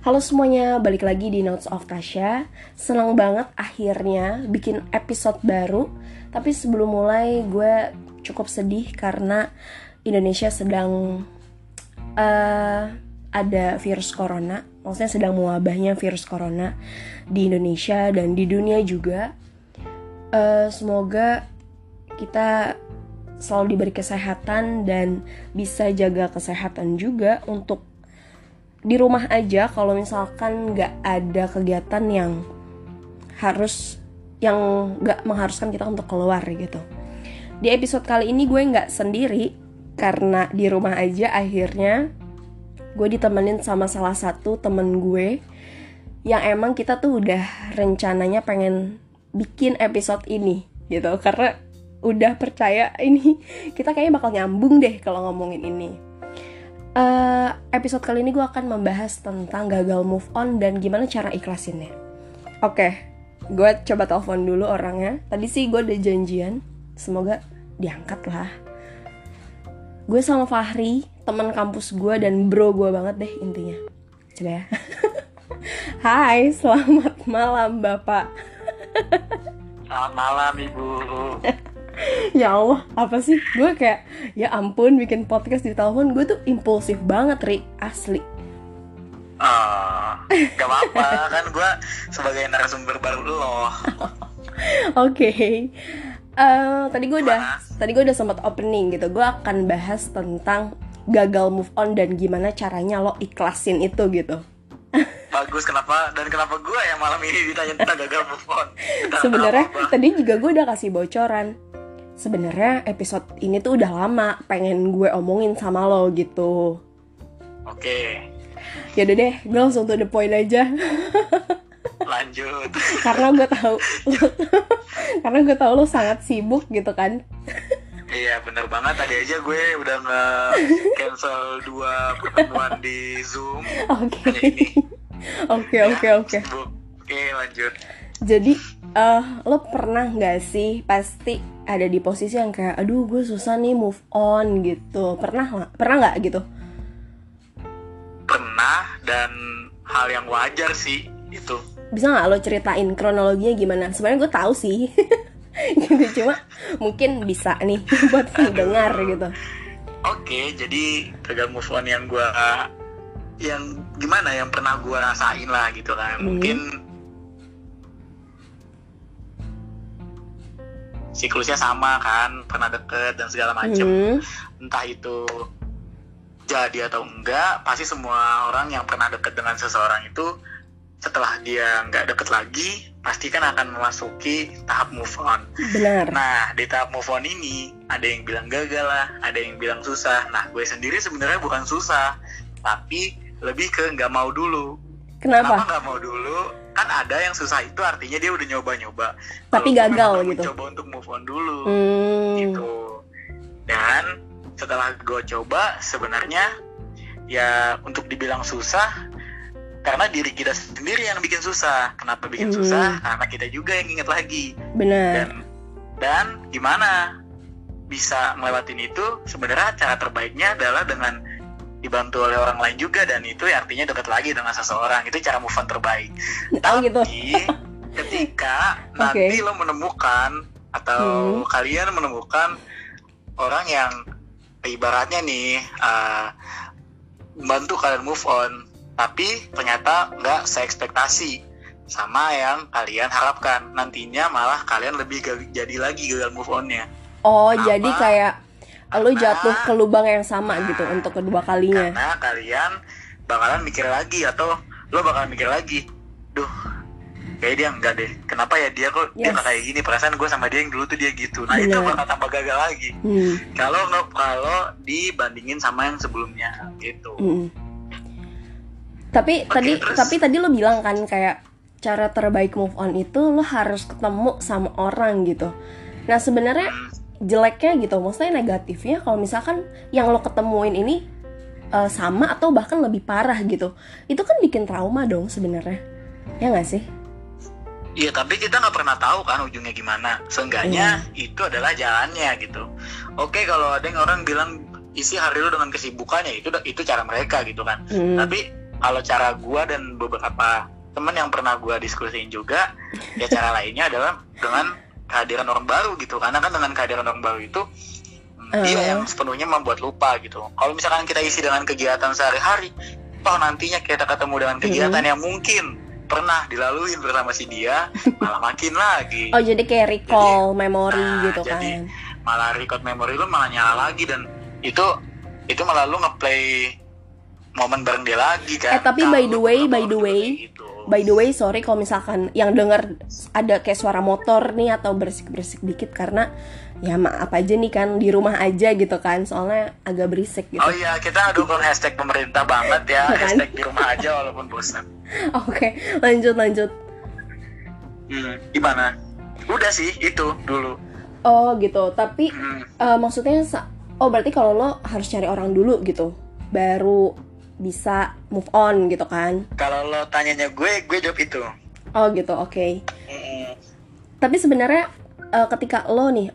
Halo semuanya, balik lagi di Notes of Tasha. Senang banget akhirnya bikin episode baru. Tapi sebelum mulai, gue cukup sedih karena Indonesia sedang uh, ada virus corona. Maksudnya sedang mewabahnya virus corona di Indonesia dan di dunia juga. Uh, semoga kita selalu diberi kesehatan dan bisa jaga kesehatan juga untuk di rumah aja kalau misalkan nggak ada kegiatan yang harus yang nggak mengharuskan kita untuk keluar gitu. Di episode kali ini gue nggak sendiri karena di rumah aja akhirnya gue ditemenin sama salah satu temen gue yang emang kita tuh udah rencananya pengen bikin episode ini gitu karena udah percaya ini kita kayaknya bakal nyambung deh kalau ngomongin ini Uh, episode kali ini gue akan membahas tentang gagal move on dan gimana cara ikhlasinnya. Oke, okay, gue coba telepon dulu orangnya. Tadi sih gue udah janjian, semoga diangkat lah. Gue sama Fahri, teman kampus gue dan bro gue banget deh intinya. Coba ya. Hai, selamat malam Bapak. Selamat malam Ibu. Ya Allah apa sih gue kayak ya ampun bikin podcast di telepon gue tuh impulsif banget ri asli Oh, gak apa-apa kan gue sebagai narasumber baru lo. Oke, okay. uh, eh, tadi gue udah tadi gue udah sempat opening gitu. Gue akan bahas tentang gagal move on dan gimana caranya lo ikhlasin itu gitu. Bagus kenapa dan kenapa gue yang malam ini ditanya tentang gagal move on? Sebenarnya tadi juga gue udah kasih bocoran sebenarnya episode ini tuh udah lama pengen gue omongin sama lo gitu. Oke. Okay. Ya udah deh, gue langsung to the point aja. Lanjut. karena gue tahu karena gue tahu lo sangat sibuk gitu kan. Iya bener banget tadi aja gue udah nge cancel dua pertemuan di zoom. Oke. Oke oke oke. Oke lanjut. Jadi uh, lo pernah nggak sih pasti ada di posisi yang kayak aduh gue susah nih move on gitu. Pernah nggak? Pernah nggak gitu? Pernah dan hal yang wajar sih itu. Bisa nggak lo ceritain kronologinya gimana? Sebenarnya gue tahu sih. Gitu cuma mungkin bisa nih buat dengar gitu. Oke jadi gagal move on yang gue yang gimana yang pernah gue rasain lah gitu kan. Hmm. mungkin siklusnya sama kan pernah deket dan segala macem mm. entah itu jadi atau enggak pasti semua orang yang pernah deket dengan seseorang itu setelah dia nggak deket lagi pasti kan akan memasuki tahap move on. Benar. Nah di tahap move on ini ada yang bilang gagal lah, ada yang bilang susah. Nah gue sendiri sebenarnya bukan susah, tapi lebih ke nggak mau dulu. Kenapa? nggak mau dulu? Kan ada yang susah itu artinya dia udah nyoba-nyoba. Tapi Kalo gagal gitu. coba untuk move on dulu hmm. gitu. Dan setelah gue coba sebenarnya ya untuk dibilang susah karena diri kita sendiri yang bikin susah. Kenapa bikin hmm. susah? Karena kita juga yang inget lagi. Benar. Dan dan gimana bisa melewatin itu? Sebenarnya cara terbaiknya adalah dengan dibantu oleh orang lain juga dan itu ya artinya dekat lagi dengan seseorang itu cara move on terbaik. Oh, Tapi gitu. ketika okay. nanti lo menemukan atau hmm. kalian menemukan orang yang ibaratnya nih uh, membantu kalian move on, tapi ternyata nggak seekspektasi sama yang kalian harapkan. Nantinya malah kalian lebih jadi lagi gagal move onnya. Oh, Apa? jadi kayak lo jatuh ke lubang yang sama nah, gitu untuk kedua kalinya karena kalian bakalan mikir lagi atau lo bakalan mikir lagi duh kayak dia enggak deh kenapa ya dia kok yes. dia nggak kayak gini perasaan gue sama dia yang dulu tuh dia gitu nah Bener. itu bakal tambah gagal lagi hmm. kalau nggak kalau dibandingin sama yang sebelumnya gitu hmm. tapi okay, tadi terus. tapi tadi lo bilang kan kayak cara terbaik move on itu lo harus ketemu sama orang gitu nah sebenarnya hmm jeleknya gitu maksudnya negatifnya kalau misalkan yang lo ketemuin ini uh, sama atau bahkan lebih parah gitu itu kan bikin trauma dong sebenarnya ya nggak sih Iya tapi kita nggak pernah tahu kan ujungnya gimana. Seenggaknya hmm. itu adalah jalannya gitu. Oke kalau ada yang orang bilang isi hari lu dengan kesibukannya itu itu cara mereka gitu kan. Hmm. Tapi kalau cara gue dan beberapa temen yang pernah gue diskusiin juga ya cara lainnya adalah dengan kehadiran orang baru gitu karena kan dengan kehadiran orang baru itu uh. dia yang sepenuhnya membuat lupa gitu kalau misalkan kita isi dengan kegiatan sehari-hari toh nantinya kita ketemu dengan kegiatan hmm. yang mungkin pernah dilalui bersama si dia malah makin lagi oh jadi kayak recall jadi, memori nah, gitu kan jadi malah record memori lu malah nyala lagi dan itu itu malah lu ngeplay momen bareng dia lagi kan eh tapi by the way by the way. By the way sorry kalau misalkan yang denger ada kayak suara motor nih atau berisik berisik dikit karena ya maaf aja nih kan di rumah aja gitu kan soalnya agak berisik gitu. Oh iya kita dukung hashtag pemerintah banget ya kan? hashtag di rumah aja walaupun bosan. Oke okay, lanjut lanjut. Hmm, gimana? Udah sih itu dulu. Oh gitu. Tapi hmm. uh, maksudnya oh berarti kalau lo harus cari orang dulu gitu baru bisa move on gitu kan? Kalau lo tanyanya gue gue jawab itu. Oh gitu oke. Okay. hmm. tapi sebenarnya uh, ketika lo nih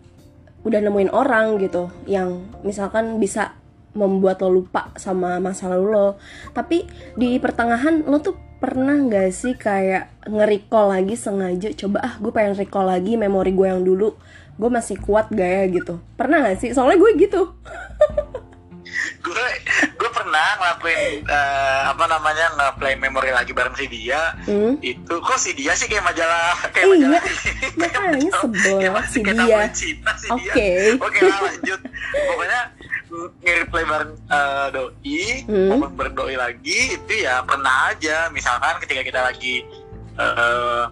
udah nemuin orang gitu yang misalkan bisa membuat lo lupa sama masa lalu lo tapi di pertengahan lo tuh pernah nggak sih kayak nge-recall lagi sengaja coba ah gue pengen recall lagi memori gue yang dulu gue masih kuat gak ya? gitu. Pernah gak sih? Soalnya gue gitu. Gue pernah ngelakuin uh, apa namanya ngeplay memori lagi bareng si dia hmm? itu kok si dia sih kayak majalah kayak eh, majalah iya makanya sebel si dia oke okay. oke lanjut pokoknya nge-replay bareng uh, doi hmm? momen berdoi lagi itu ya pernah aja misalkan ketika kita lagi uh,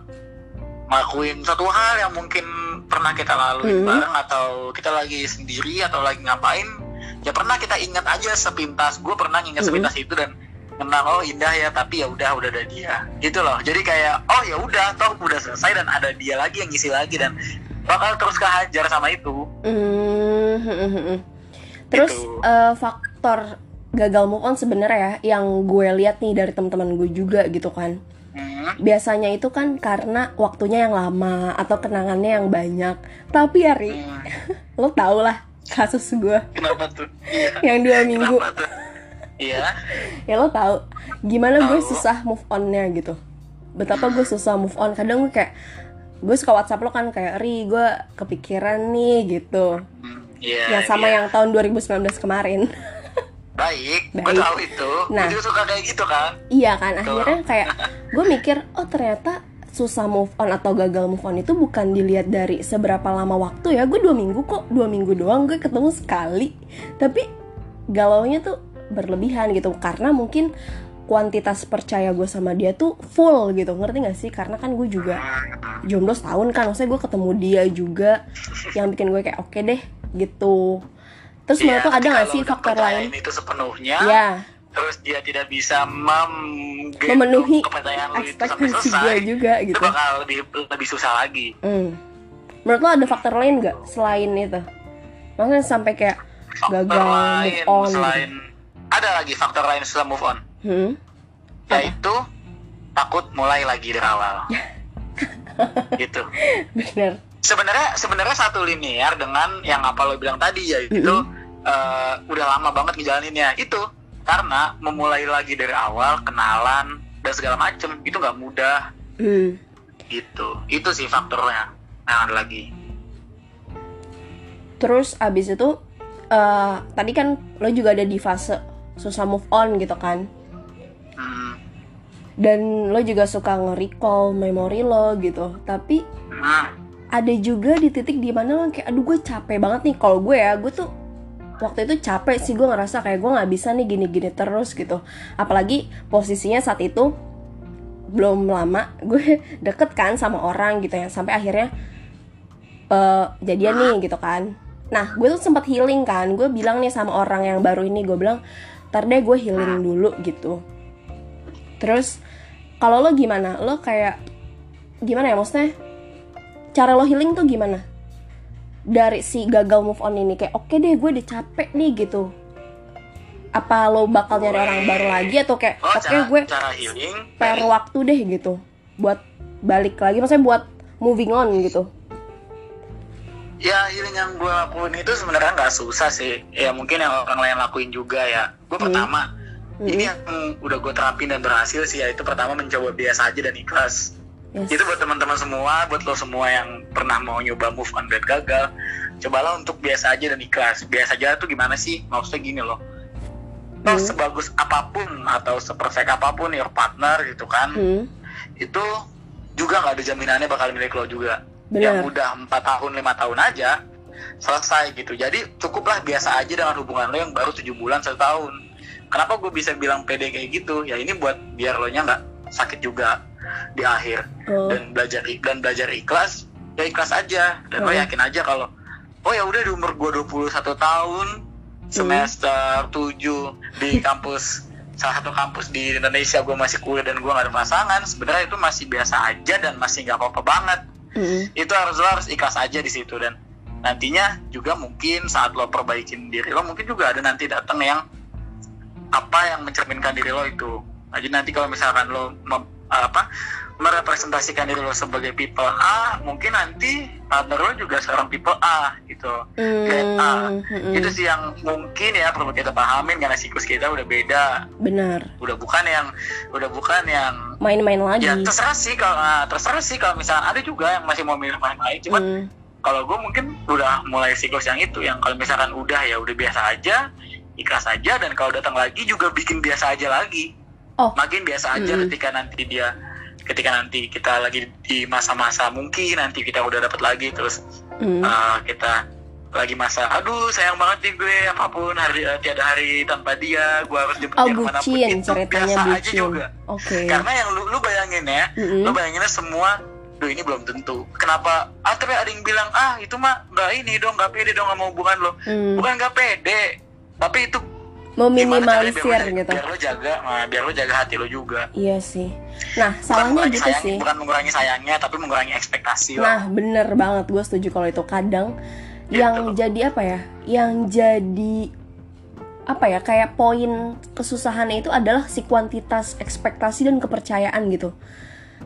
ngelakuin satu hal yang mungkin pernah kita lalui hmm. bareng atau kita lagi sendiri atau lagi ngapain ya pernah kita ingat aja sepintas gue pernah ingat sepintas itu dan kenang oh indah ya tapi ya udah udah ada dia gitu loh jadi kayak oh ya udah toh udah selesai dan ada dia lagi yang ngisi lagi dan bakal terus kehajar sama itu mm-hmm. terus gitu. uh, faktor gagal move on sebenarnya ya yang gue lihat nih dari teman-teman gue juga gitu kan hmm. biasanya itu kan karena waktunya yang lama atau kenangannya yang banyak tapi Ari hmm. lo tau lah kasus gue kenapa tuh? Yang dua minggu. Iya. Ya lo tau. Gimana gue susah move onnya gitu. Betapa gue susah move on. Kadang gue kayak gue suka WhatsApp lo kan kayak ri gue kepikiran nih gitu. Yeah, yang sama yeah. yang tahun 2019 kemarin. Baik, baik. gue tahu itu. Nah. gue suka kayak gitu kan iya kan akhirnya kayak gue mikir oh ternyata susah move on atau gagal move on itu bukan dilihat dari seberapa lama waktu ya. Gue dua minggu kok dua minggu doang gue ketemu sekali. Tapi galaunya tuh berlebihan gitu karena mungkin kuantitas percaya gue sama dia tuh full gitu. Ngerti gak sih? Karena kan gue juga jomblo setahun kan maksudnya gue ketemu dia juga yang bikin gue kayak oke okay deh gitu. Terus ya, menurut tuh ada gak sih faktor lain? itu sepenuhnya ya terus dia tidak bisa mem memenuhi ekspektasi dia juga gitu itu bakal lebih lebih susah lagi hmm. menurut lo ada faktor lain nggak selain itu maksudnya sampai kayak faktor gagal lain, move on gitu? selain gitu. ada lagi faktor lain setelah move on hmm? yaitu takut mulai lagi dari awal gitu benar sebenarnya sebenarnya satu linear dengan yang apa lo bilang tadi ya itu mm -hmm. uh, udah lama banget ngejalaninnya itu karena memulai lagi dari awal kenalan dan segala macem itu nggak mudah. Hmm. gitu. Itu sih faktornya. Nah ada lagi. Terus abis itu uh, tadi kan lo juga ada di fase susah move on gitu kan? Hmm. dan lo juga suka nge-recall memori lo gitu. Tapi hmm. ada juga di titik di mana lo kayak aduh gue capek banget nih. Kalau gue ya gue tuh waktu itu capek sih gue ngerasa kayak gue nggak bisa nih gini-gini terus gitu. Apalagi posisinya saat itu belum lama gue deket kan sama orang gitu ya sampai akhirnya uh, jadian nih gitu kan. Nah gue tuh sempat healing kan gue bilang nih sama orang yang baru ini gue bilang ntar deh gue healing dulu gitu. Terus kalau lo gimana? Lo kayak gimana ya maksudnya? Cara lo healing tuh gimana dari si gagal move on ini kayak oke okay deh gue udah capek nih gitu. Apa lo bakal nyari orang baru lagi atau kayak oh, oke okay, gue cara healing per waktu deh gitu. Buat balik lagi maksudnya buat moving on gitu. Ya healing yang gue lakuin itu sebenarnya nggak susah sih. Ya mungkin yang orang lain lakuin juga ya. Gue hmm. pertama hmm. ini yang udah gue terapin dan berhasil sih yaitu pertama mencoba biasa aja dan ikhlas yes. itu buat teman-teman semua buat lo semua yang pernah mau nyoba move on dan gagal cobalah untuk biasa aja dan ikhlas biasa aja tuh gimana sih maksudnya gini loh hmm. sebagus apa pun atau sepersek apa pun your partner gitu kan hmm. itu juga nggak ada jaminannya bakal milik lo juga Bener. yang udah empat tahun lima tahun aja selesai gitu jadi cukuplah biasa aja dengan hubungan lo yang baru tujuh bulan satu tahun kenapa gue bisa bilang pede kayak gitu ya ini buat biar lo nya nggak sakit juga di akhir oh. dan belajar dan belajar ikhlas ya ikhlas aja dan oh. lo yakin aja kalau oh ya udah di umur gue 21 tahun semester hmm. 7 di kampus salah satu kampus di Indonesia gue masih kuliah dan gue gak ada pasangan sebenarnya itu masih biasa aja dan masih nggak apa-apa banget mm. itu harus lo harus ikhlas aja di situ dan nantinya juga mungkin saat lo perbaikin diri lo mungkin juga ada nanti datang yang apa yang mencerminkan diri lo itu jadi nanti kalau misalkan lo apa merepresentasikan diri lo sebagai people A mungkin nanti partner lo juga seorang people A gitu. Mm, kayak A. mm, itu sih yang mungkin ya perlu kita pahamin karena siklus kita udah beda. Benar. Udah bukan yang udah bukan yang main-main lagi. ya terserah sih kalau nah, terserah sih kalau misalnya ada juga yang masih mau milih main-main cuman mm. kalau gue mungkin udah mulai siklus yang itu yang kalau misalkan udah ya udah biasa aja ikhlas aja dan kalau datang lagi juga bikin biasa aja lagi oh. makin biasa aja mm. ketika nanti dia ketika nanti kita lagi di masa-masa mungkin nanti kita udah dapat lagi terus mm. uh, kita lagi masa aduh sayang banget nih gue apa pun hari uh, tiada hari tanpa dia gue harus jemput oh, dia pun itu biasa bucin. aja juga okay. karena yang lu, lu bayangin ya mm-hmm. lu bayanginnya semua Duh ini belum tentu Kenapa Ah tapi ada yang bilang Ah itu mah nggak ini dong nggak pede dong nggak mau hubungan lo mm. Bukan nggak pede Tapi itu meminimalisir biar gitu. biar lo jaga nah, biar lo jaga hati lo juga. Iya sih. Nah salahnya gitu sayang, sih. bukan mengurangi sayangnya tapi mengurangi ekspektasi nah lo. bener banget. Gue setuju kalau itu. Kadang ya, yang jadi apa ya? Yang jadi apa ya? Kayak poin kesusahannya itu adalah si kuantitas ekspektasi dan kepercayaan gitu.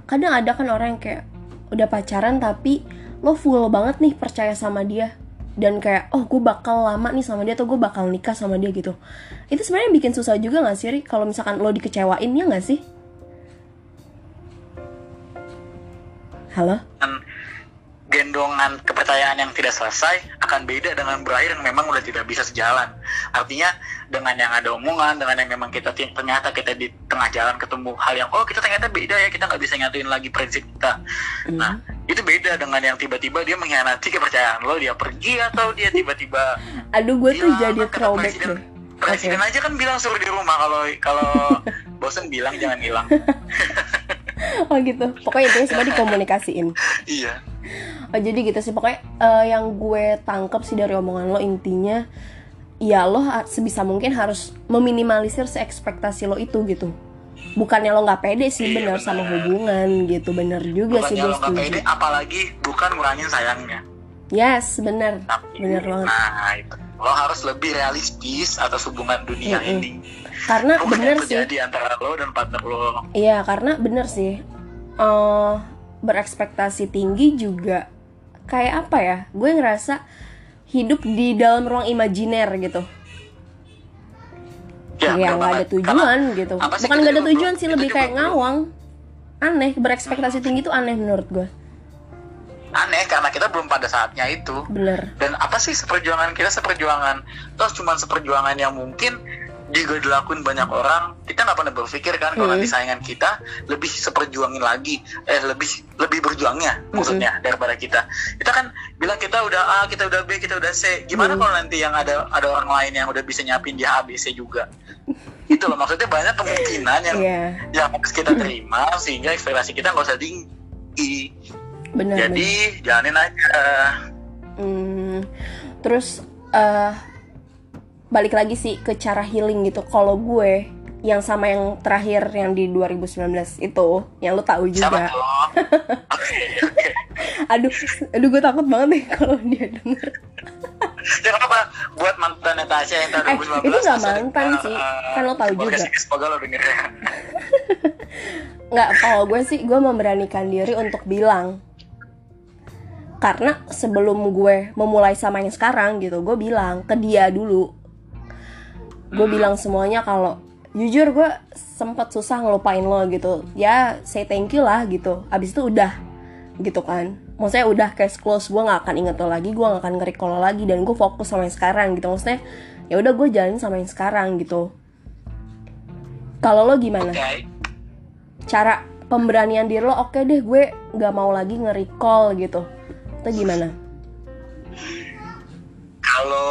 Kadang ada kan orang yang kayak udah pacaran tapi lo full banget nih percaya sama dia dan kayak oh gue bakal lama nih sama dia atau gue bakal nikah sama dia gitu itu sebenarnya bikin susah juga gak sih kalau misalkan lo dikecewain ya gak sih halo gendongan kepercayaan yang tidak selesai akan beda dengan berakhir yang memang udah tidak bisa sejalan. Artinya dengan yang ada omongan, dengan yang memang kita ternyata kita di tengah jalan ketemu hal yang oh kita ternyata beda ya kita nggak bisa nyatuin lagi prinsip kita. Mm. Nah itu beda dengan yang tiba-tiba dia mengkhianati kepercayaan lo dia pergi atau dia tiba-tiba. Aduh gue tuh jadi throwback presiden, deh. Presiden okay. aja kan bilang suruh di rumah kalau kalau bosen bilang jangan hilang. oh gitu. Pokoknya itu semua dikomunikasiin. iya oh, jadi gitu sih pokoknya uh, yang gue tangkap sih dari omongan lo intinya ya lo sebisa mungkin harus meminimalisir se ekspektasi lo itu gitu bukannya lo nggak pede sih iya, bener, sama hubungan gitu bener juga bukannya sih gue setuju. pede, apalagi bukan ngurangin sayangnya. Yes bener. Tapi, bener banget. nah itu. Lo harus lebih realistis atas hubungan dunia mm -hmm. ini. Karena Bukan bener sih. di antara lo dan partner lo? Iya karena bener sih. Uh, berekspektasi tinggi juga kayak apa ya? Gue ngerasa hidup di dalam ruang imajiner gitu ya nggak ada tujuan Karena, gitu. bukan nggak ada tujuan sih lebih kayak ngawang. Aneh berekspektasi tinggi itu aneh menurut gue aneh karena kita belum pada saatnya itu. Bener. Dan apa sih seperjuangan kita? Seperjuangan terus cuma seperjuangan yang mungkin juga dilakuin banyak orang kita nggak pernah berpikir kan kalau hmm. nanti saingan kita lebih seperjuangin lagi eh lebih lebih berjuangnya hmm. maksudnya daripada kita kita kan bilang kita udah A kita udah B kita udah C gimana hmm. kalau nanti yang ada ada orang lain yang udah bisa nyapin dia A B C juga itu loh maksudnya banyak kemungkinan yang yeah. yang harus kita terima sehingga ekspektasi kita nggak usah tinggi benar, jadi bener. jalanin aja hmm. terus uh, balik lagi sih ke cara healing gitu. Kalau gue yang sama yang terakhir yang di 2019 itu yang lo tahu juga. Aduh aduh gue takut banget nih kalau dia denger. Ya kenapa buat mantan Natasha yang tahun eh, 2019 itu gak mantan sih uh, kan lo tahu juga. semoga lo dengernya nggak kalau gue sih gue memberanikan diri untuk bilang. Karena sebelum gue memulai sama yang sekarang gitu gue bilang ke dia dulu gue bilang semuanya kalau jujur gue sempat susah ngelupain lo gitu. Ya say thank you lah gitu. Abis itu udah gitu kan. Maksudnya udah case close gue nggak akan inget lo lagi gue nggak akan nge-recall lo lagi dan gue fokus sama yang sekarang gitu. Maksudnya ya udah gue jalanin sama yang sekarang gitu. Kalau lo gimana? Okay. cara pemberanian diri lo oke okay deh gue nggak mau lagi nge-recall gitu. Itu gimana kalau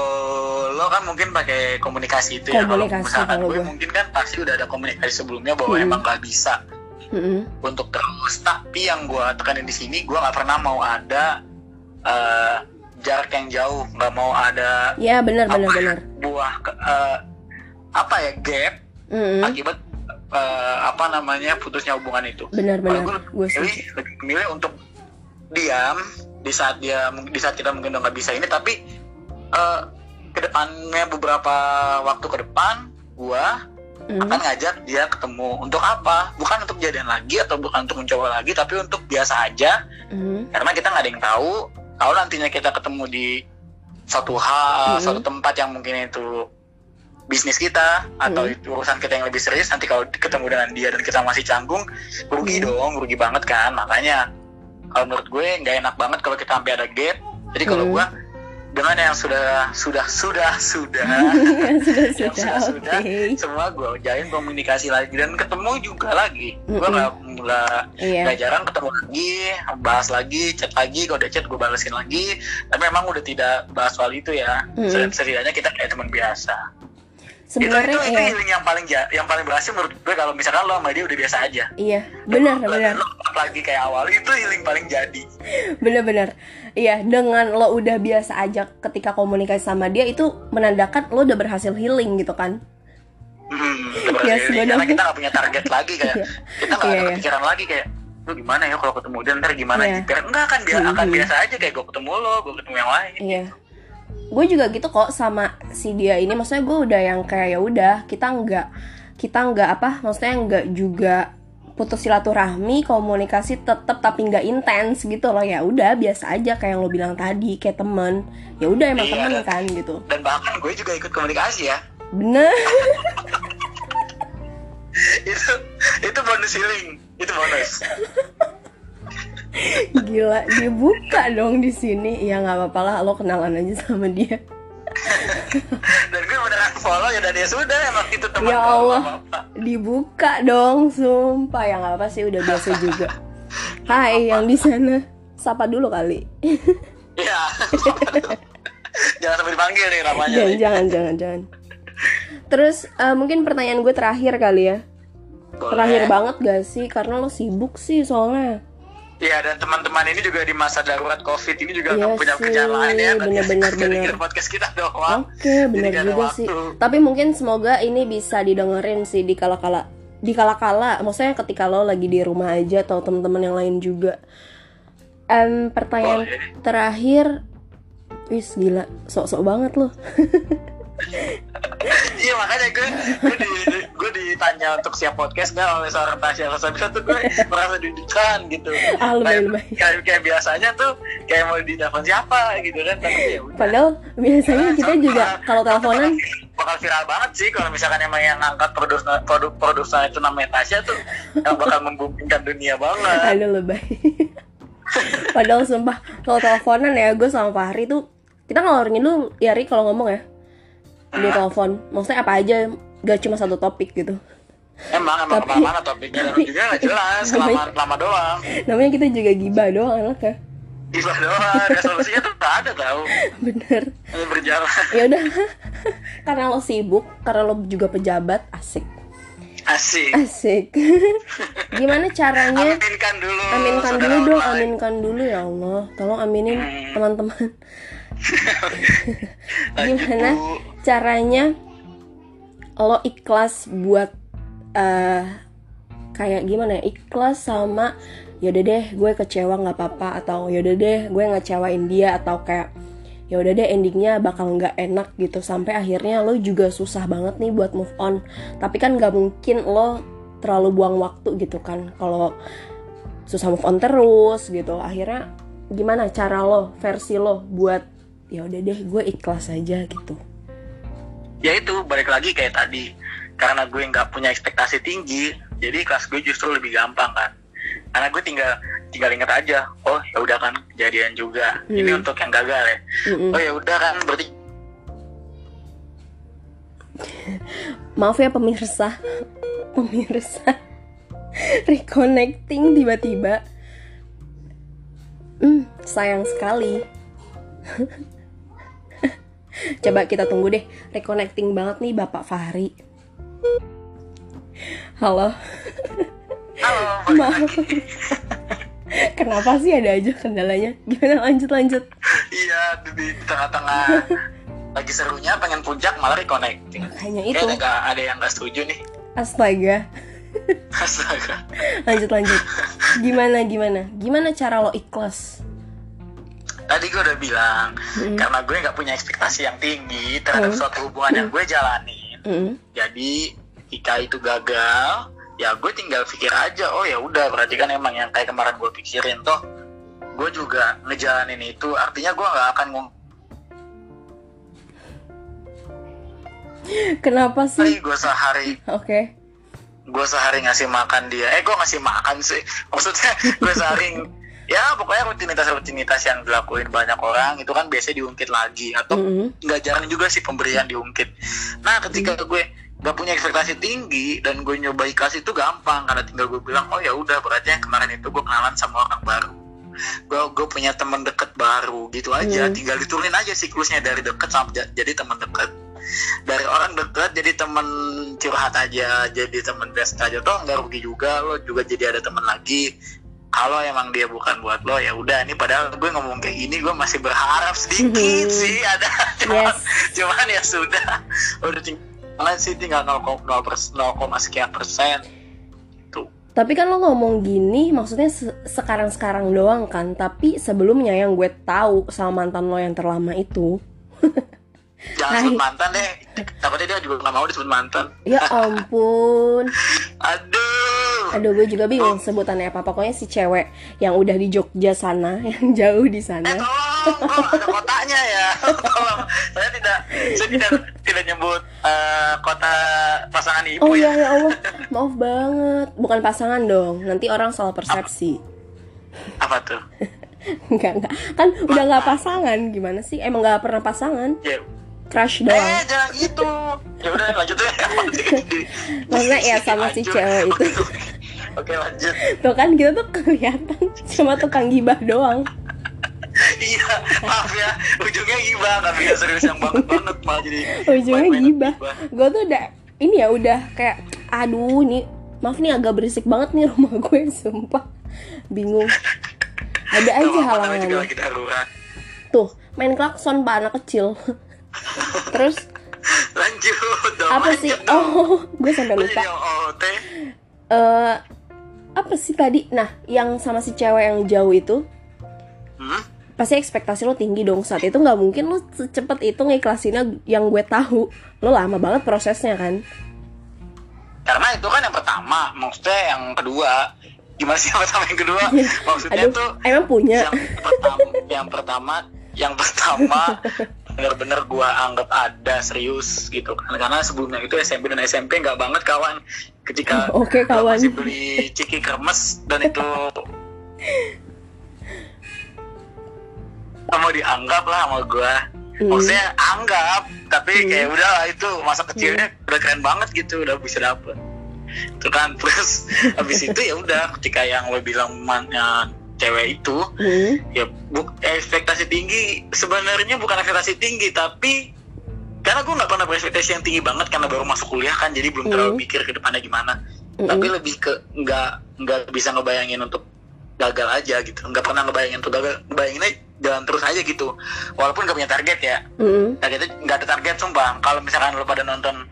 lo kan mungkin pakai komunikasi itu komunikasi, ya. Kalau misalkan gue, gue mungkin kan pasti udah ada komunikasi sebelumnya bahwa hmm. emang gak bisa. Hmm. untuk terus tapi yang gue tekanin di sini gue nggak pernah mau ada uh, jarak yang jauh. Nggak mau ada ya benar benar ya, benar. buah uh, apa ya gap hmm. akibat uh, apa namanya putusnya hubungan itu. Benar benar. gue lebih memilih untuk diam di saat dia di saat kita mungkin udah nggak bisa ini tapi uh, ke depannya beberapa waktu ke depan gua mm. akan ngajak dia ketemu untuk apa bukan untuk jadian lagi atau bukan untuk mencoba lagi tapi untuk biasa aja mm. karena kita nggak ada yang tahu kalau nantinya kita ketemu di satu hal mm. suatu tempat yang mungkin itu bisnis kita atau mm. itu urusan kita yang lebih serius nanti kalau ketemu dengan dia dan kita masih canggung rugi mm. dong rugi banget kan makanya kalau menurut gue nggak enak banget kalau kita sampai ada gap jadi kalau mm. gue dengan yang sudah sudah sudah sudah sudah yang sudah sudah okay. semua gue jalin komunikasi lagi dan ketemu juga lagi mm -mm. gue nggak nggak yeah. jarang ketemu lagi bahas lagi chat lagi kalau udah chat gue balesin lagi tapi memang udah tidak bahas soal itu ya mm -hmm. setidaknya kita kayak teman biasa sebenarnya itu, itu, ya. itu healing yang paling yang paling berhasil menurut gue kalau misalkan lo sama dia udah biasa aja iya benar benar lagi kayak awal itu healing paling jadi benar-benar iya dengan lo udah biasa aja ketika komunikasi sama dia itu menandakan lo udah berhasil healing gitu kan Hmm, ya, karena kita gak punya target lagi kayak iya. kita gak ada iya, iya. kepikiran lagi kayak lu gimana ya kalau ketemu dia ntar gimana yeah. gitu enggak kan biar mm -hmm. akan biasa aja kayak gue ketemu lo gue ketemu yang lain iya gue juga gitu kok sama si dia ini. Maksudnya gue udah yang kayak ya udah kita nggak kita nggak apa maksudnya nggak juga putus silaturahmi komunikasi tetap tapi nggak intens gitu loh. Ya udah biasa aja kayak yang lo bilang tadi kayak temen. Ya udah emang iya, temen dan, kan gitu. dan bahkan gue juga ikut komunikasi ya. Bener. Itu itu bonus healing. Itu bonus Gila, dibuka dong di sini. Ya nggak apa-apa lah, lo kenalan aja sama dia. dan gue beneran follow ya dan ya sudah emang itu teman Ya Allah, apa -apa. dibuka dong, sumpah ya nggak apa sih udah biasa juga. Hai yang di sana, sapa dulu kali. Iya. jangan sampai dipanggil nih namanya. Jangan, nih. jangan, jangan, jangan. Terus uh, mungkin pertanyaan gue terakhir kali ya. Boleh. Terakhir banget gak sih? Karena lo sibuk sih soalnya. Iya dan teman-teman ini juga di masa darurat covid ini juga iya punya kerjaan lain ya bener-bener bener podcast kita doang. Oke okay, bener juga sih. Tapi mungkin semoga ini bisa didengerin sih di kala-kala di kala-kala. Maksudnya ketika lo lagi di rumah aja atau teman-teman yang lain juga. Um, pertanyaan oh, iya. terakhir, wis gila, sok-sok banget lo. iya makanya gue gue, di, gue ditanya untuk siap podcast nggak oleh seorang Tasya Rasabila tuh gue merasa didikan gitu. Ah, lebay, kayak, kayak biasanya tuh kayak mau di telepon siapa gitu kan tapi ya udah. padahal biasanya kita juga kalau teleponan bakal viral banget sih kalau misalkan emang yang ngangkat produk produk produk itu namanya Tasya tuh yang bakal membumingkan dunia banget. Aduh lebay. Padahal sumpah kalau teleponan ya gue sama Fahri tuh kita ngeluarin dulu ya Ri kalau ngomong ya di telepon maksudnya apa aja gak cuma satu topik gitu Emang emang tapi, mana topiknya dan juga gak jelas lama lama doang. Namanya kita juga gibah doang anaknya. Gibah doang, resolusinya tuh gak ada tau. Bener. Berjalan. Ya udah, karena lo sibuk, karena lo juga pejabat, asik. Asik. Asik. Gimana caranya? Aminkan dulu. Aminkan dulu dong, aminkan dulu ya Allah. Tolong aminin hmm. Gimana caranya lo ikhlas buat uh, kayak gimana ya ikhlas sama yaudah deh gue kecewa nggak apa-apa atau yaudah deh gue ngecewain dia atau kayak ya udah deh endingnya bakal nggak enak gitu. Sampai akhirnya lo juga susah banget nih buat move on. Tapi kan nggak mungkin lo terlalu buang waktu gitu kan kalau susah move on terus gitu. Akhirnya gimana cara lo versi lo buat ya udah deh gue ikhlas aja gitu. Ya itu balik lagi kayak tadi. Karena gue nggak punya ekspektasi tinggi jadi kelas gue justru lebih gampang kan. Karena gue tinggal tinggal inget aja oh ya udah kan kejadian juga. Hmm. ini untuk yang gagal ya. Hmm. oh ya udah kan berarti maaf ya pemirsa. Pemirsa. Reconnecting tiba-tiba. Hmm sayang sekali coba kita tunggu deh reconnecting banget nih bapak Fahri. Halo. Halo. Maaf. Kenapa sih ada aja kendalanya? Gimana? Lanjut lanjut. Iya di tengah-tengah. Lagi serunya pengen puncak malah reconnecting. Makanya itu. Kayaknya ada yang gak setuju nih. Astaga. Astaga. Lanjut lanjut. Gimana gimana? Gimana cara lo ikhlas tadi gue udah bilang mm. karena gue nggak punya ekspektasi yang tinggi terhadap mm. suatu hubungan mm. yang gue jalanin mm. jadi jika itu gagal ya gue tinggal pikir aja oh ya udah berarti kan emang yang kayak kemarin gue pikirin toh gue juga ngejalanin itu artinya gue nggak akan ngomong Kenapa sih? Gue sehari. Oke. Okay. Gue sehari ngasih makan dia. Eh, gue ngasih makan sih. Maksudnya gue sehari ya pokoknya rutinitas-rutinitas yang dilakuin banyak orang itu kan biasanya diungkit lagi atau nggak mm -hmm. jarang juga sih pemberian diungkit. Nah, ketika mm -hmm. gue gak punya ekspektasi tinggi dan gue nyoba ikhlas itu gampang karena tinggal gue bilang oh ya udah berarti yang kemarin itu gue kenalan sama orang baru gue gue punya teman deket baru gitu aja hmm. tinggal diturunin aja siklusnya dari deket sampai jadi teman deket dari orang deket jadi teman curhat aja jadi teman best aja toh nggak rugi juga lo juga jadi ada teman lagi kalau emang dia bukan buat lo ya udah. Ini padahal gue ngomong kayak gini gue masih berharap sedikit hmm. sih ada. Cuman, yes. cuman ya sudah. Udah lain sih tinggal 0,0 sekian persen. Tapi kan lo ngomong gini maksudnya sekarang-sekarang doang kan. Tapi sebelumnya yang gue tahu sama mantan lo yang terlama itu. Jangan sebut mantan deh. Takutnya dia juga gak mau disebut mantan. Ya ampun. Aduh Aduh gue juga bingung sebutannya apa. Pokoknya si cewek yang udah di Jogja sana Yang jauh di sana. Eh tolong kok ada kotanya ya. Tolong. Saya tidak Saya tidak tidak nyebut uh, kota pasangan ibu Oh iya ya Allah. Maaf banget. Bukan pasangan dong. Nanti orang soal persepsi. Apa, apa tuh? enggak enggak kan udah nggak pasangan. Gimana sih? Emang nggak pernah pasangan? Ya. Crush doang. Eh jangan gitu. Ya udah lanjut deh. Maksudnya ya sama si cewek itu oke lanjut. Tuh kan kita tuh kelihatan cuma tukang gibah doang. Iya maaf ya. Ujungnya gibah kan bisa serius yang banget banget malah jadi ujungnya gibah. gue tuh udah ini ya udah kayak aduh ini maaf nih agak berisik banget nih rumah gue sumpah. Bingung. Ada aja halangannya tuh main klakson pak anak kecil. Terus lanjut dong apa sih? oh gue sampai lupa. uh, apa sih tadi nah yang sama si cewek yang jauh itu hmm? pasti ekspektasi lo tinggi dong. Saat itu nggak mungkin lo secepat itu ngiklasinnya yang gue tahu. Lo lama banget prosesnya kan? Karena itu kan yang pertama maksudnya yang kedua. Gimana sih yang pertama yang kedua? Maksudnya Aduh, tuh emang punya. yang pertama yang pertama yang pertama bener-bener gue anggap ada serius gitu kan karena sebelumnya itu SMP dan SMP nggak banget kawan ketika okay, kawan masih beli ciki kremes dan itu mau dianggap lah sama gue hmm. maksudnya anggap tapi hmm. kayak udah lah itu masa kecilnya hmm. udah keren banget gitu udah bisa dapet itu kan terus habis itu ya udah ketika yang lo bilang mannya cewek itu hmm. ya buk, ekspektasi tinggi sebenarnya bukan ekspektasi tinggi tapi karena gue nggak pernah berekspektasi yang tinggi banget karena baru masuk kuliah kan jadi belum terlalu hmm. mikir ke depannya gimana. Hmm. tapi lebih ke nggak nggak bisa ngebayangin untuk gagal aja gitu. Nggak pernah ngebayangin untuk gagal. Ngebayanginnya jalan terus aja gitu. Walaupun gak punya target ya. Mm. targetnya nggak ada target sumpah. Kalau misalkan lo pada nonton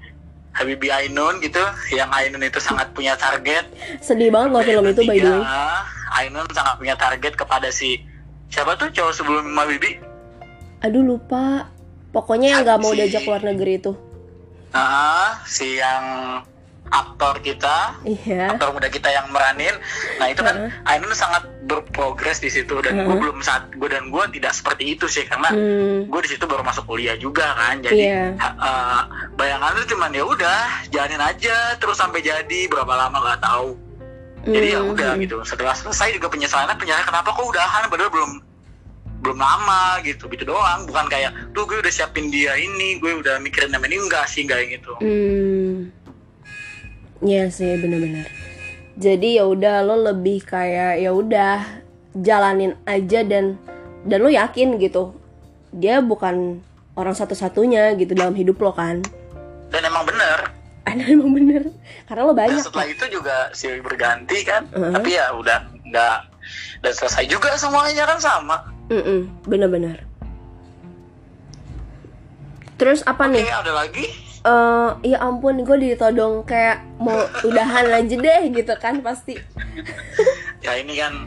Habibi Ainun gitu yang Ainun itu sangat punya target. Sedih banget loh film itu by the way Ainun sangat punya target kepada si siapa tuh cowok sebelum Habibi aduh lupa pokoknya yang nggak mau si, diajak luar negeri itu ah si yang aktor kita, iya. aktor muda kita yang meranin. Nah itu kan uh. Ainun sangat berprogres di situ dan uh. gue belum saat gue dan gue tidak seperti itu sih karena hmm. gue di situ baru masuk kuliah juga kan. Jadi yeah. Iya. uh, bayangan itu cuman ya udah jalanin aja terus sampai jadi berapa lama nggak tahu. Jadi ya udah hmm. gitu. Setelah selesai juga penyesalan penyesalan kenapa kok udahan? Padahal belum belum lama gitu. Gitu doang. Bukan kayak tuh gue udah siapin dia ini gue udah mikirin namanya ini. Enggak sih enggak gitu. Hmm. Iya sih bener-bener. Jadi ya udah lo lebih kayak ya udah jalanin aja dan dan lo yakin gitu. Dia bukan orang satu-satunya gitu dalam hidup lo kan. Dan emang bener ada emang bener karena lo banyak dan setelah kan? itu juga sih berganti kan uh -huh. tapi ya udah nggak dan selesai juga semuanya kan sama Mm bener-bener. Terus apa okay, nih? ada lagi? Uh, ya ampun, gue ditodong kayak mau udahan aja deh gitu kan pasti. ya ini kan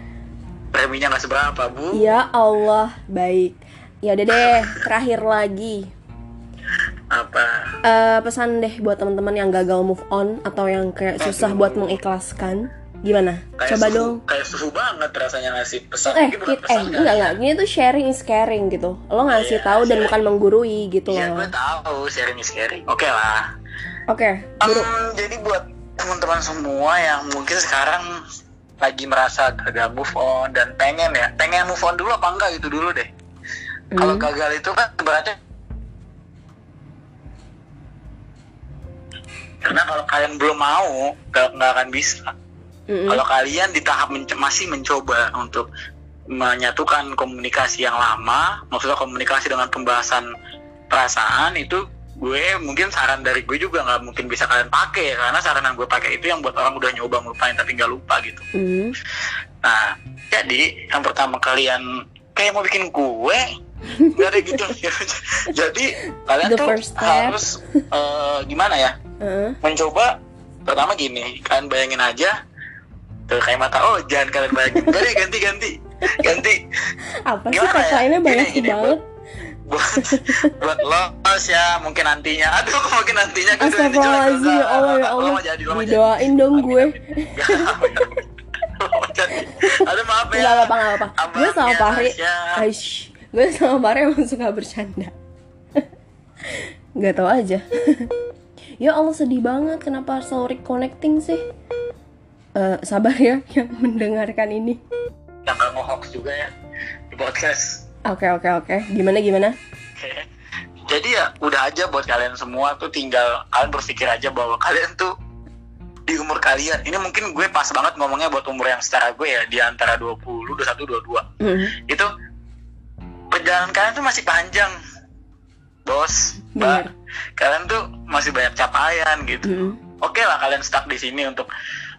preminya nggak seberapa bu. Ya Allah, baik. Ya udah deh, terakhir lagi. Apa? Uh, pesan deh buat teman-teman yang gagal move on atau yang kayak susah buat mengikhlaskan Gimana? Kayak Coba suhu, dong. Kayak suhu banget rasanya ngasih pesan. Eh, kit, eh pesan, enggak enggak. Gini tuh sharing is caring gitu. Lo ngasih yeah, tahu dan bukan menggurui gitu yeah, loh. Iya, gue tahu sharing is caring. Oke okay lah. Oke. Okay, um, jadi buat teman-teman semua yang mungkin sekarang lagi merasa gagal move on dan pengen ya, pengen move on dulu apa enggak gitu dulu deh. Mm. Kalau gagal itu kan berarti karena kalau kalian belum mau nggak akan bisa Mm-hmm. Kalau kalian di tahap men masih mencoba untuk menyatukan komunikasi yang lama, maksudnya komunikasi dengan pembahasan perasaan itu gue mungkin saran dari gue juga nggak mungkin bisa kalian pakai karena saran yang gue pakai itu yang buat orang udah nyoba ngelupain tapi nggak lupa gitu. Mm. Nah, jadi yang pertama kalian kayak mau bikin kue nggak ada gitu. jadi kalian The tuh harus uh, gimana ya? Uh. Mencoba pertama gini, kalian bayangin aja tuh kayak mata oh jangan kalian bayangin. Deh ganti ganti ganti. Apa sih katanya ya? banyak gini, banget? buat buat los ya mungkin nantinya. Aduh mungkin nantinya? Gue Astagfirullahaladzim ya Allah ya Allah. jadi, didoain dong gue. Aduh maaf ya. Gak apa-apa gak apa-apa. Gue sama Fahri Aish. Gue sama Fahri emang suka bercanda. Gak tau aja Ya Allah sedih banget Kenapa selalu reconnecting sih uh, sabar ya yang mendengarkan ini. Mau hoax juga ya di podcast. Oke okay, oke okay, oke. Okay. Gimana gimana? Jadi ya udah aja buat kalian semua tuh tinggal kalian berpikir aja bahwa kalian tuh di umur kalian ini mungkin gue pas banget ngomongnya buat umur yang setara gue ya di antara 20, 21, 22. Mm. Itu perjalanan kalian tuh masih panjang. Bos, Mbak. Kalian tuh masih banyak capaian gitu. Mm. Oke okay lah kalian stuck di sini untuk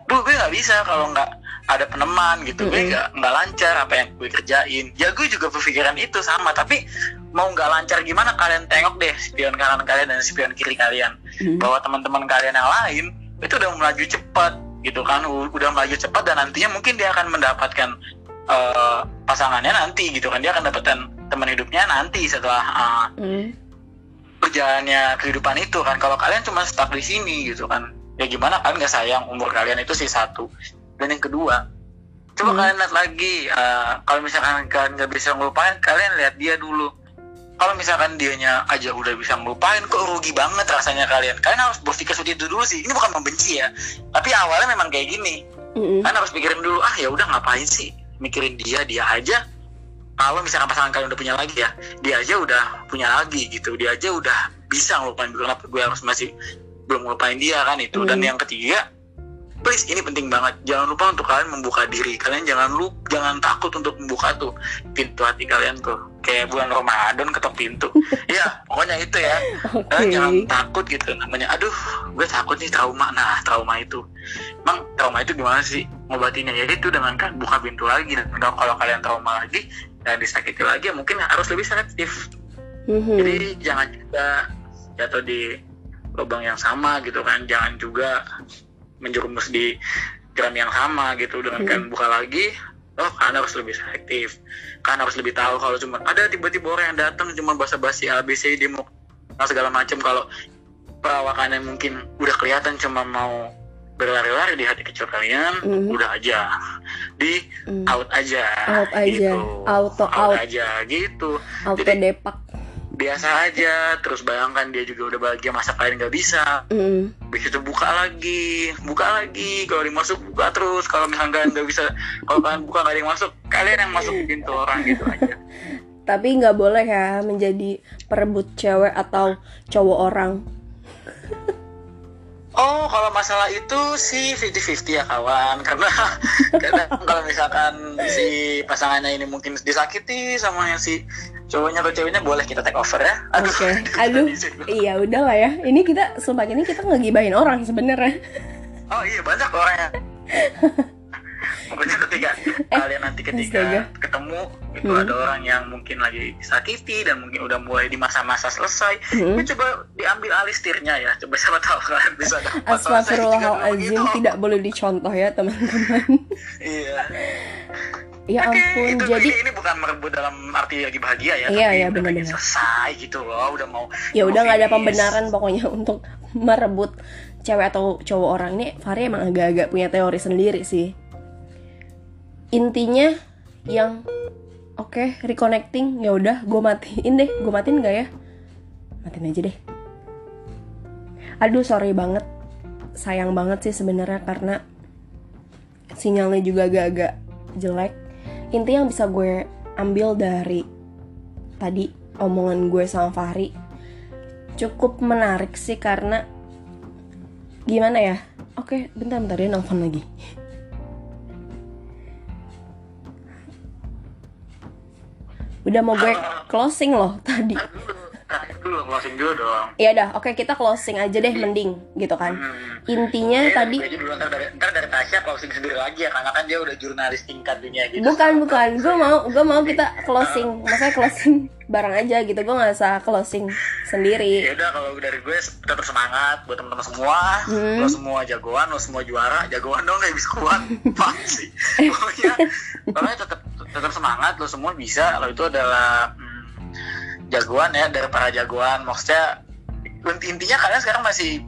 duh gue nggak bisa kalau nggak ada peneman gitu mm -hmm. gue nggak nggak lancar apa yang gue kerjain ya gue juga berpikiran itu sama tapi mau nggak lancar gimana kalian tengok deh spion kanan kalian dan spion kiri kalian mm -hmm. bahwa teman-teman kalian yang lain itu udah melaju cepat gitu kan udah melaju cepat dan nantinya mungkin dia akan mendapatkan uh, pasangannya nanti gitu kan dia akan dapatkan teman hidupnya nanti setelah uh, mm. Perjalanannya kehidupan itu kan. Kalau kalian cuma stuck di sini gitu kan ya gimana kan nggak sayang umur kalian itu sih satu. Dan yang kedua coba hmm. kalian lihat lagi uh, kalau misalkan kalian nggak bisa ngelupain kalian lihat dia dulu. Kalau misalkan dianya aja udah bisa ngelupain kok rugi banget rasanya kalian. Kalian harus berpikir seperti itu dulu sih. Ini bukan membenci ya tapi awalnya memang kayak gini. Mm-hmm. kalian harus pikirin dulu ah ya udah ngapain sih mikirin dia? Dia aja kalau misalkan pasangan kalian udah punya lagi ya dia aja udah punya lagi gitu. Dia aja udah bisa ngelupain kenapa gue harus masih belum ngelupain dia kan itu. Hmm. dan yang ketiga please ini penting banget. Jangan lupa untuk kalian membuka diri. Kalian jangan lu jangan takut untuk membuka tuh pintu hati kalian tuh. Kayak bulan Ramadan ketok pintu. Ya pokoknya itu ya. Okay. jangan takut gitu namanya. Aduh gue takut nih trauma. Nah trauma itu. Emang trauma itu gimana sih ngobatinnya? Ya itu dengan kan buka pintu lagi. Dan kalau kalian trauma lagi dan disakiti lagi ya mungkin harus lebih selektif. Mm-hmm. jadi jangan juga jatuh di lubang yang sama gitu kan. Jangan juga menjerumus di gram yang sama gitu. Dengan kan buka lagi oh kan harus lebih selektif. Kan harus lebih tahu kalau cuma ada tiba-tiba orang yang datang cuma basa-basi ABC mau segala macam. Kalau perawakannya mungkin udah kelihatan cuma mau berlari-lari di hati kecil kalian mm. udah aja. Di mm. out aja out aja. gitu. auto out, out. aja gitu. Auto Jadi, depak. biasa aja terus bayangkan dia juga udah bahagia masa kalian nggak bisa. Mm. begitu buka lagi buka lagi. Kalau dimasuk buka terus. Kalau misalnya kalian nggak bisa kalau kalian buka nggak ada yang masuk kalian yang masuk pintu orang gitu aja. Tapi nggak boleh ya menjadi perebut cewek atau cowok orang Oh, kalau masalah itu sih 50-50 ya kawan. Karena karena kalau misalkan si pasangannya ini mungkin disakiti sama yang si cowoknya atau ceweknya boleh kita take over ya. Oke. Okay. Aduh. iya, udah lah ya. Ini kita sumpah ini kita ngegibahin orang sebenarnya. Oh iya, banyak orang ya. pokoknya ketika eh, kalian nanti ketika astaga. ketemu itu hmm. ada orang yang mungkin lagi disakiti dan mungkin udah mulai di masa-masa selesai hmm. ya coba diambil alih setirnya ya coba siapa tahu kalian bisa dapat Astagfirullahaladzim tidak boleh dicontoh ya teman-teman iya Ya Oke, ampun, itu, jadi ini bukan merebut dalam arti lagi bahagia ya, iya, tapi iya, benar benar. selesai gitu loh, udah mau. Ya udah nggak ada pembenaran pokoknya untuk merebut cewek atau cowok orang ini. Fari emang agak-agak punya teori sendiri sih intinya yang oke okay, reconnecting ya udah gue matiin deh. Gue matiin nggak ya? Matiin aja deh. Aduh sorry banget. Sayang banget sih sebenarnya karena sinyalnya juga agak-agak jelek. Inti yang bisa gue ambil dari tadi omongan gue sama Fahri cukup menarik sih karena gimana ya? Oke bentar bentar dia nelfon lagi udah mau gue closing loh tadi. Dulu closing dulu dong. Iya dah oke kita closing aja deh mending gitu kan. Hmm. intinya ya, tadi dulu, ntar dari, ntar dari Tasya closing sendiri lagi ya karena kan dia udah jurnalis tingkat dunia gitu. Bukan bukan. Gue mau gue mau kita closing. Maksudnya closing bareng aja gitu gue nggak usah closing sendiri. Ya udah kalau dari gue tetap semangat buat teman-teman semua. Hmm. lo semua jagoan lo semua juara jagoan dong kayak bisa kuat pasti pokoknya pokoknya tetap tetap semangat lo semua bisa. Lo itu adalah jagoan ya dari para jagoan. Maksudnya intinya kalian sekarang masih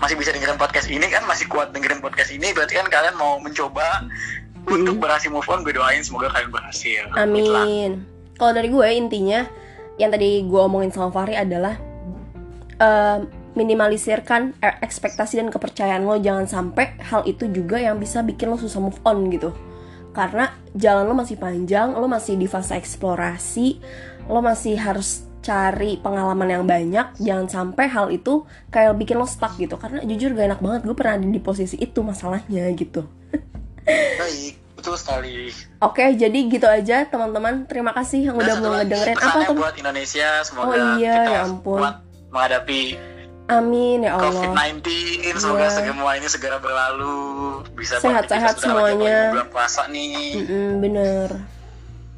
masih bisa dengerin podcast ini kan? Masih kuat dengerin podcast ini. Berarti kan kalian mau mencoba hmm. untuk berhasil move on gue doain semoga kalian berhasil. Amin. Kalau dari gue intinya yang tadi gue omongin sama Fahri adalah uh, minimalisirkan ekspektasi dan kepercayaan lo. Jangan sampai hal itu juga yang bisa bikin lo susah move on gitu karena jalan lo masih panjang lo masih di fase eksplorasi lo masih harus cari pengalaman yang banyak. Jangan sampai hal itu kayak bikin lo stuck gitu. Karena jujur gak enak banget gue pernah ada di posisi itu masalahnya gitu. Baik betul sekali. Oke jadi gitu aja teman-teman. Terima kasih yang udah mau ngedengerin. Apa tuh buat Indonesia semoga oh iya kita ya ampun. menghadapi Amin ya Allah. COVID-19 semoga yeah. semua ini segera berlalu bisa sehat-sehat semuanya. Bulan puasa nih. Mm -mm, bener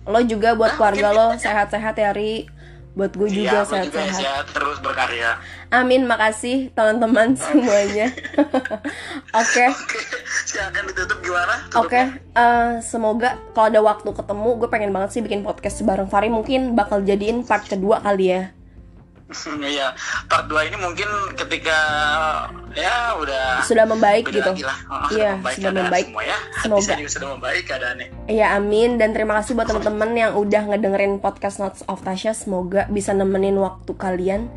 lo juga buat keluarga lo sehat-sehat ya Ri buat gue juga sehat-sehat ya, terus berkarya amin makasih teman-teman semuanya oke silakan ditutup gimana oke okay. uh, eh, semoga kalau ada waktu ketemu gue pengen banget sih bikin podcast bareng Fari mungkin bakal jadiin part kedua kali ya Iya, part 2 ini mungkin ketika ya udah sudah membaik gitu. Oh, iya, sudah membaik. Semua ya. Semoga sudah membaik keadaannya. Iya, amin dan terima kasih buat teman-teman yang udah ngedengerin podcast Notes of Tasha. Semoga bisa nemenin waktu kalian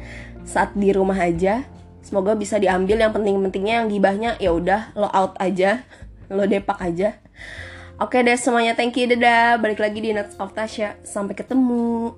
saat di rumah aja. Semoga bisa diambil yang penting-pentingnya yang gibahnya ya udah lo out aja, lo depak aja. Oke deh semuanya, thank you, dadah. Balik lagi di Notes of Tasha. Sampai ketemu.